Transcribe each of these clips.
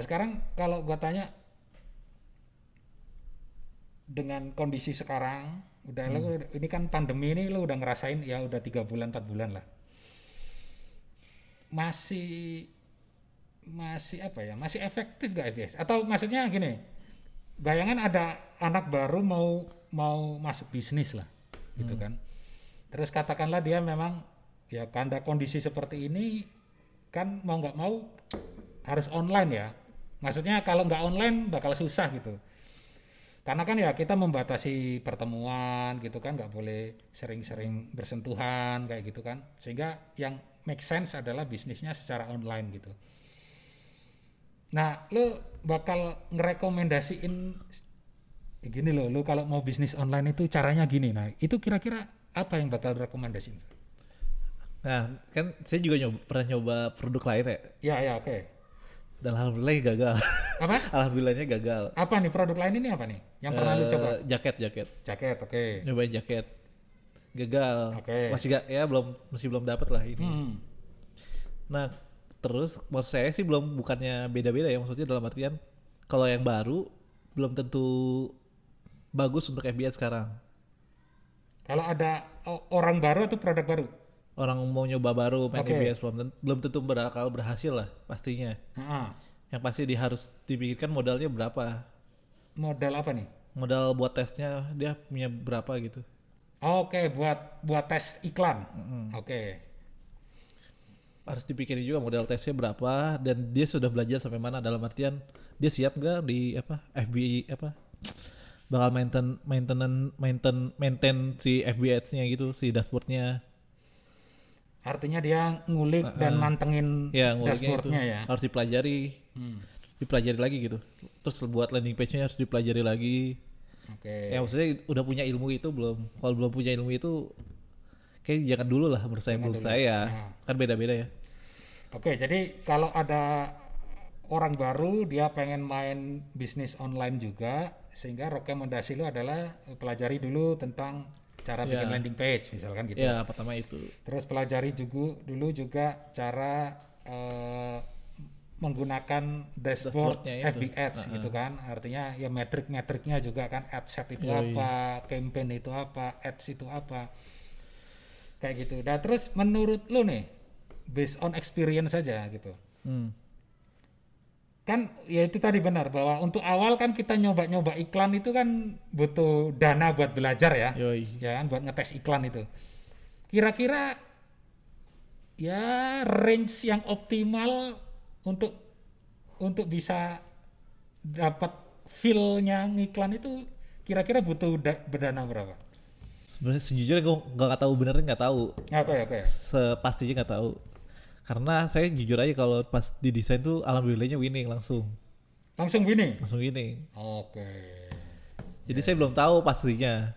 sekarang kalau gua tanya dengan kondisi sekarang udah Hmm. lu- ini kan pandemi ini lu udah ngerasain ya udah tiga bulan empat bulan lah. Masih masih apa ya masih efektif gak FBS atau maksudnya gini bayangan ada anak baru mau mau masuk bisnis lah gitu kan. Terus katakanlah dia memang ya karena kondisi seperti ini kan mau nggak mau harus online ya maksudnya kalau nggak online bakal susah gitu. Karena kan ya kita membatasi pertemuan gitu kan nggak boleh sering-sering bersentuhan kayak gitu kan. Sehingga yang make sense adalah bisnisnya secara online gitu. Nah lo bakal ngerekomendasiin ya gini loh lo kalau mau bisnis online itu caranya gini. Nah itu kira-kira apa yang bakal rekomendasiin Nah, kan saya juga nyoba, pernah nyoba produk lain ya. ya ya oke Dan alhamdulillah gagal. apa Alhamdulillahnya gagal. apa nih produk lain ini apa nih yang pernah lu Eh, coba Jaket, jaket. jaket oke Nyobain jaket. Gagal. Oke. Masih gak, ya belum masih belum dapat lah ini. Hmm. Nah, terus maksud saya sih belum bukannya beda-beda ya maksudnya dalam artian kalau yang baru belum tentu bagus untuk FBS sekarang. kalau ada orang baru atau produk baru Orang mau nyoba baru main Oke. FBS belum tentu, belum tentu bakal berhasil lah pastinya. Heeh. Yang pasti di harus dipikirkan modalnya berapa. modal apa nih Modal buat tesnya dia punya berapa gitu. Oke, buat buat tes iklan. Mm-mm. Oke. harus dipikirin juga modal tesnya berapa dan dia sudah belajar sampai mana dalam artian dia siap nggak di apa FB apa bakal maintain maintain maintain maintain si FBS-nya gitu si dashboardnya Artinya dia ngulik dan Heeh. mantengin ya itu dashboardnya ya. harus dipelajari Hmm. dipelajari lagi gitu terus buat landing page-nya harus dipelajari lagi Oke. ya maksudnya udah punya ilmu itu belum kalau belum punya ilmu itu kayak jangan dulu lah menurut saya menurut saya Nah. kan beda-beda ya Oke, jadi kalau ada orang baru dia pengen main bisnis online juga, sehingga rekomendasi lu adalah eh, pelajari dulu tentang cara bikin Ya. landing page misalkan gitu. ya pertama itu Terus pelajari juga dulu juga cara eh, menggunakan dashboard. FB Ads Heeh. gitu kan. Artinya ya metrik-metriknya juga kan ad set itu Yoi. apa, campaign itu apa, ads itu apa. Kayak gitu. Nah, terus menurut lu nih based on experience saja gitu. hmm. Kan ya itu tadi benar bahwa untuk awal kan kita nyoba-nyoba iklan itu kan butuh dana buat belajar ya. Yoi. Ya kan buat ngetes iklan itu. Kira-kira ya range yang optimal untuk untuk bisa dapat feel-nya ngiklan itu kira-kira butuh da- berdana berapa? sebenarnya sejujurnya gue nggak tahu benernya nggak tahu. Oke oke. sepastinya nggak tahu karena saya jujur aja kalau pas di desain tuh alhamdulillahnya winning langsung Langsung gini. langsung winning Oke. jadi saya belum tahu pastinya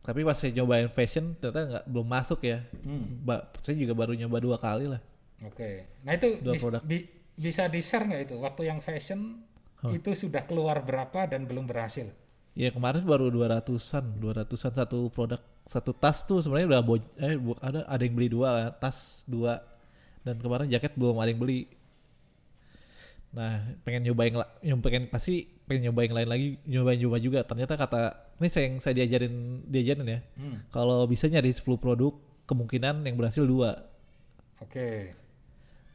tapi pas saya nyobain fashion ternyata nggak belum masuk ya Hmm, Ba- saya juga baru nyoba dua kali lah Oke. Nah itu Dua bis- produk. bi- bisa di share nggak itu waktu yang fashion Hah. itu sudah keluar berapa dan belum berhasil? ya kemarin baru 200-an 200-an satu produk satu tas tuh sebenarnya udah bo- eh ada ada yang beli dua tas dua dan kemarin jaket belum ada yang beli. Nah pengen nyobain yang pengen pasti pengen nyobain lain lagi nyobain nyoba juga. Ternyata kata ini saya yang saya diajarin diajarin ya. Hmm, kalau bisa nyari 10 produk kemungkinan yang berhasil dua. Oke.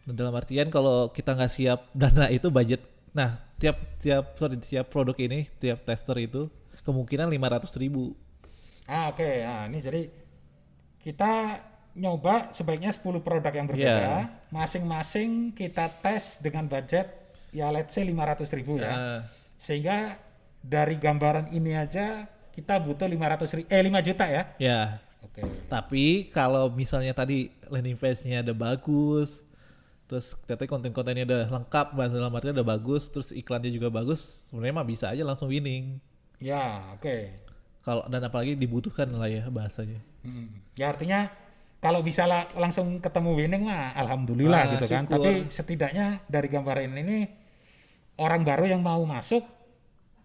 Nah, dalam artian kalau kita nggak siap dana itu budget nah tiap tiap sorry tiap produk ini tiap tester itu kemungkinan 500 ribu. Ah oke, nah ini jadi kita nyoba sebaiknya 10 produk yang berbeda, Iya. masing-masing kita tes dengan budget ya let's say 500 ribu ya, Nah, sehingga dari gambaran ini aja kita butuh 500 ribu, eh 5 juta ya. ya Oke, tapi kalau misalnya tadi landing page-nya ada bagus terus ternyata konten-kontennya udah lengkap bahasa dalam artinya udah bagus terus iklannya juga bagus sebenarnya mah bisa aja langsung winning ya oke. kalau dan apalagi dibutuhkan lah ya bahasanya Hmm. Ya artinya kalau bisa la- langsung ketemu winning mah alhamdulillah Ah, gitu kan. syukur. Tapi setidaknya dari gambaran ini orang baru yang mau masuk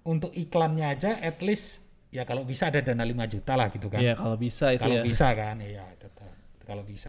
untuk iklannya aja at least ya kalau bisa ada dana 5 juta lah gitu kan. Iya kalau bisa itu kalau ya bisa kan iya tetap kalau bisa